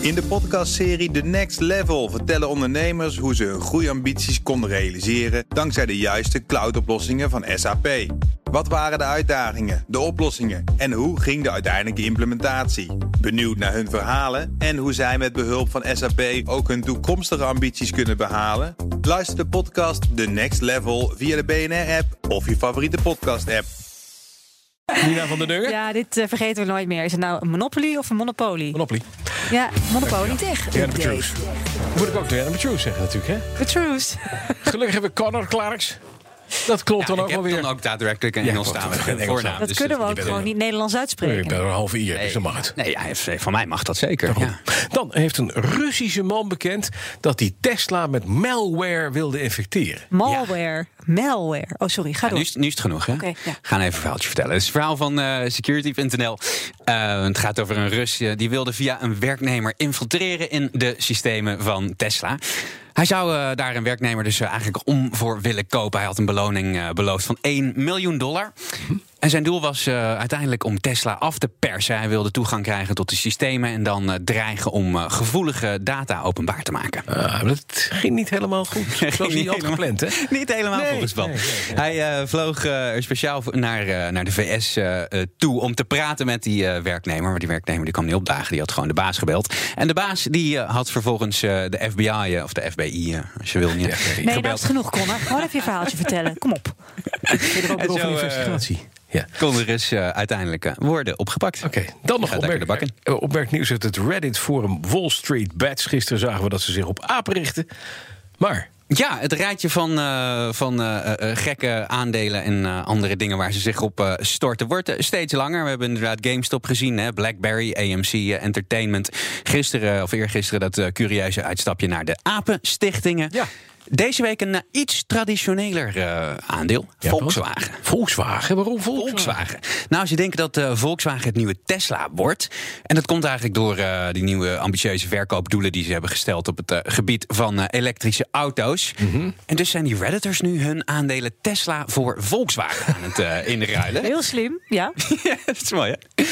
In de podcastserie The Next Level vertellen ondernemers hoe ze hun groeiambities konden realiseren dankzij de juiste cloudoplossingen van SAP. Wat waren de uitdagingen, de oplossingen en hoe ging de uiteindelijke implementatie? Benieuwd naar hun verhalen en hoe zij met behulp van SAP ook hun toekomstige ambities kunnen behalen? Luister de podcast The Next Level via de BNR-app of je favoriete podcast-app. Nina van der Dungen? Ja, dit uh, vergeten we nooit meer. Is het nou een Monopoly of een Monopoly? Monopoly. Ja, Monopoly. Tech. Ja. Moet ik ook de Truth zeggen natuurlijk, hè? Truth. Gelukkig hebben we Connor Clarks. Dat klopt Ja, dan ook ik wel heb weer. dan ook daadwerkelijk een Engelstalige. Engels. voornaam. Dat dus kunnen we ook bent gewoon niet Nederlands Nee, uitspreken. ik ben er een halve ier, dus dan mag het. Nee, ja, van mij mag dat zeker. Ja. Dan heeft een Russische man bekend dat hij Tesla met malware wilde infecteren. Malware. Malware. Oh, sorry. Ga Ja, door. nu, is, nu is het genoeg, hè? Ja. Gaan even een verhaaltje vertellen. Het is een verhaal van eh, security.nl. Eh, het gaat over een Rus eh, die wilde via een werknemer infiltreren in de systemen van Tesla. Hij zou eh, daar een werknemer dus eh, eigenlijk om voor willen kopen. Hij had een beloning eh, beloofd van 1 miljoen dollar. En zijn doel was eh, uiteindelijk om Tesla af te persen. Hij wilde toegang krijgen tot de systemen en dan eh, dreigen om eh, gevoelige data openbaar te maken. Dat ging niet helemaal goed. Zoals hij niet had helemaal. gepland, hè? Niet helemaal Nee, volgens plan. nee, nee, Hij eh, vloog eh, er speciaal naar, eh, naar de VS eh, eh, toe om te praten met die eh, werknemer. Maar die werknemer die kwam niet opdagen. Die had gewoon de baas gebeld. En de baas die eh, had vervolgens eh, de FBI, of de FBI, als je wil niet. Nee, gebeld. is het genoeg, Connor. Gewoon even je verhaaltje vertellen. Kom op. Ook nog een eh, investigatie. Ja. Kon er dus eh, uiteindelijk eh, worden opgepakt. Oké, dan nog bak opmerk, opmerknieuws uit het Reddit-forum Wall Street Bets. Gisteren zagen we dat ze zich op apen richten. Maar Ja, het rijtje van, eh, van gekke aandelen en andere dingen waar ze zich op storten wordt steeds langer. We hebben inderdaad GameStop gezien, hè, BlackBerry, AMC Entertainment. Gisteren of eergisteren dat curieuze uitstapje naar de Apenstichtingen. Ja. Deze week een eh, iets traditioneler eh, aandeel, Ja, Volkswagen. Volkswagen, waarom Volkswagen? Volkswagen. Nou, als je denkt dat eh, Volkswagen het nieuwe Tesla wordt. En dat komt eigenlijk door eh, die nieuwe ambitieuze verkoopdoelen die ze hebben gesteld op het gebied van eh, elektrische auto's. Mhm. En dus zijn die Redditors nu hun aandelen Tesla voor Volkswagen aan het eh, inruilen. Heel slim. Ja. ja, dat is mooi, hè?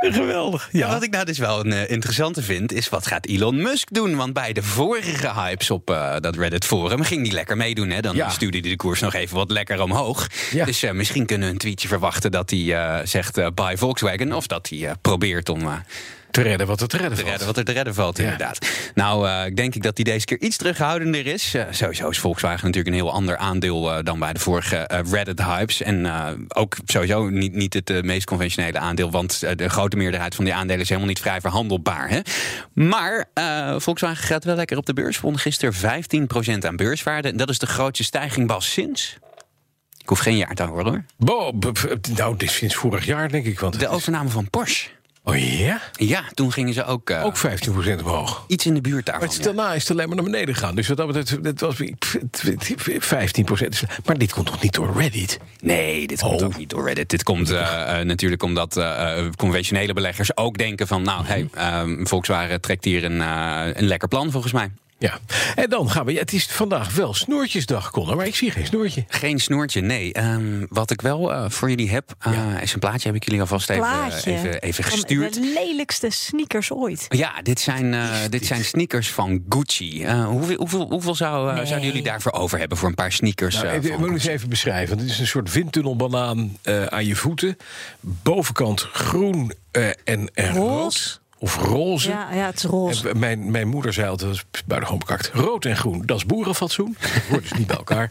Geweldig. Ja. Wat ik nou dus wel een eh, interessante vind, is wat gaat Elon Musk doen? Want bij de vorige hypes op eh, dat Reddit-forum ging hij lekker meedoen. Hè? Dan Ja. stuurde hij de koers nog even wat lekker omhoog. Ja. Dus eh, misschien kunnen we een tweetje verwachten dat hij zegt buy Volkswagen. Of dat hij probeert om Te redden wat er te redden te valt. redden wat er te redden valt, Ja. inderdaad. Nou, eh, ik denk ik dat hij deze keer iets terughoudender is. Sowieso is Volkswagen natuurlijk een heel ander aandeel eh, dan bij de vorige eh, Reddit-hypes. En ook sowieso niet, niet het meest conventionele aandeel, want de grote meerderheid van die aandelen is helemaal niet vrij verhandelbaar. Hè? Maar Volkswagen gaat wel lekker op de beurs. Vond gisteren 15% aan beurswaarde. En dat is de grootste stijging, Bas, sinds. Ik hoef geen jaar te horen hoor. Bo, nou, dit is sinds vorig jaar, denk ik. Want De is- overname van Porsche. Oh ja? Ja, toen gingen ze ook, eh, Ook 15% omhoog. iets in de buurt Maar daarvan. het is ja. daarna is het alleen maar naar beneden gegaan. Dus wat dat betreft, dat was pff, 15%. Maar dit komt toch niet door Reddit? Nee, dit komt Oh. ook niet door Reddit. Dit komt eh, eh, natuurlijk omdat conventionele beleggers ook denken van... nou, hey, eh, Volkswagen trekt hier een, een lekker plan volgens mij. Ja. En dan gaan we. Het is vandaag wel snoertjesdag, Connor. Maar ik zie geen snoertje. Geen snoertje, nee. Ehm, wat ik wel eh, voor jullie heb, eh, is een plaatje. Heb ik jullie alvast even, Plaatje. even, even Van gestuurd. De lelijkste sneakers ooit. Ja, dit zijn, eh, dit zijn sneakers van Gucci. Eh, hoeveel, hoeveel, hoeveel zou, eh, Nee. zouden jullie daarvoor over hebben voor een paar sneakers? Nou, eh, even, van ik moet eens even beschrijven. Het is een soort windtunnelbanaan eh, aan je voeten. Bovenkant groen eh, en, en rood. Of roze. Ja, ja, het is roze. En mijn, mijn moeder zei altijd, dat was buitengewoon bekakt. Rood en groen, dat is boerenfatsoen. Dat hoort dus niet bij elkaar.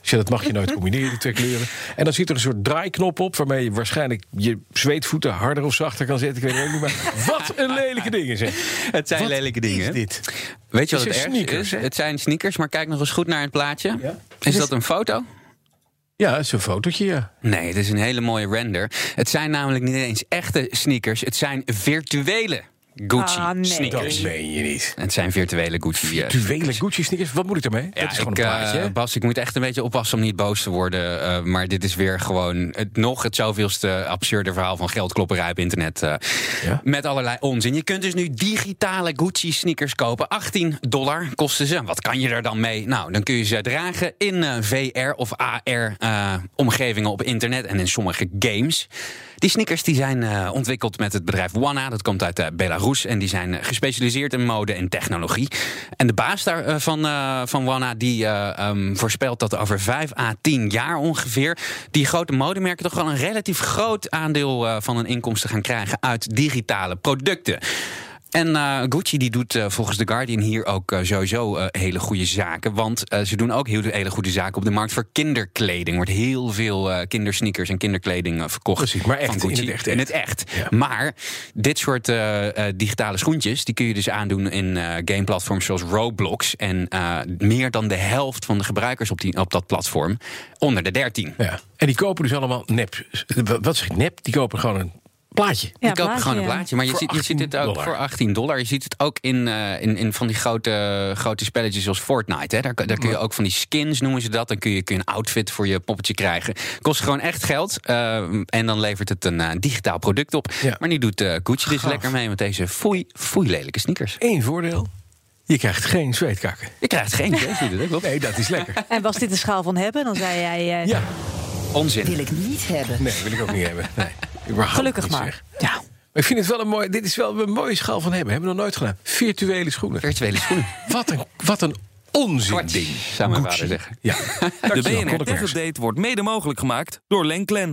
Dus ja, dat mag je nooit combineren, die twee kleuren. En dan zit er een soort draaiknop op... waarmee je waarschijnlijk je zweetvoeten harder of zachter kan zetten. Ik weet het ook niet, maar wat een lelijke dingen zeg. Het zijn Wat lelijke is dingen. dit? Weet je Het wat het sneakers, is? hè? Het zijn sneakers, maar kijk nog eens goed naar het plaatje. Ja. Is dat een foto? Ja, het is een fotootje, ja. Nee, het is een hele mooie render. Het zijn namelijk niet eens echte sneakers. Het zijn virtuele Gucci Ah, nee. sneakers. Dat meen je niet. Het zijn virtuele Gucci. eh, Virtuele Gucci sneakers, wat moet ik daarmee? Ja, dat is gewoon ik, een plaatje, eh, hè? Bas, ik moet echt een beetje oppassen om niet boos te worden. eh, maar dit is weer gewoon het, nog het zoveelste absurde verhaal van geldklopperij op internet. eh, Ja? Met allerlei onzin. Je kunt dus nu digitale Gucci sneakers kopen. 18 dollar kosten ze. Wat kan je er dan mee? Nou, dan kun je ze dragen in VR of AR eh, omgevingen op internet en in sommige games. Die sneakers die zijn uh, ontwikkeld met het bedrijf Wana. Dat komt uit uh, Belarus. En die zijn gespecialiseerd in mode en technologie. En de baas daarvan uh, van Wana die um, voorspelt dat over 5 à 10 jaar ongeveer die grote modemerken toch wel een relatief groot aandeel van hun inkomsten gaan krijgen uit digitale producten. En uh, Gucci die doet uh, volgens The Guardian hier ook uh, sowieso hele goede zaken. Want ze doen ook heel hele goede zaken op de markt voor kinderkleding. Er wordt heel veel kindersneakers en kinderkleding verkocht. Precies, maar echt, van Gucci. in het echt. In het echt. Ja. Maar dit soort digitale schoentjes... die kun je dus aandoen in gameplatforms zoals Roblox. En meer dan de helft van de gebruikers op, die, op dat platform... onder de 13. Ja. En die kopen dus allemaal nep. Wat zeg ik nep? Die kopen gewoon een plaatje. Ja, je koopt gewoon een plaatje. Maar je ziet, je ziet het ook dollar. voor 18 dollar. Je ziet het ook in, uh, in, in van die grote, grote spelletjes zoals Fortnite. Hè. Daar, daar kun je ook van die skins noemen ze dat. Dan kun je, kun je een outfit voor je poppetje krijgen. Kost gewoon echt geld. Uh, en dan levert het een uh, digitaal product op. Ja. Maar nu doet Gucci dus lekker mee met deze foei, foei lelijke sneakers. Eén voordeel. Je krijgt geen zweetkakken. Je krijgt geen zweetkakken. Nee, dat is lekker. En was dit een schaal van hebben, dan zei jij... Ja. Onzin. Wil ik niet hebben. Nee, wil ik ook niet hebben. Nee. Überhaupt Gelukkig niet, maar. zeg. Ja. Maar ik vind het wel een mooi. Dit is wel een mooie schaal van hebben. Hebben we nog nooit gedaan. Virtuele schoenen. Virtuele schoenen. Wat een, wat een onzin ding. Zou mijn vader zeggen. Ja. De BNR Conor Tech Klerks. Update wordt mede mogelijk gemaakt door Lenklen.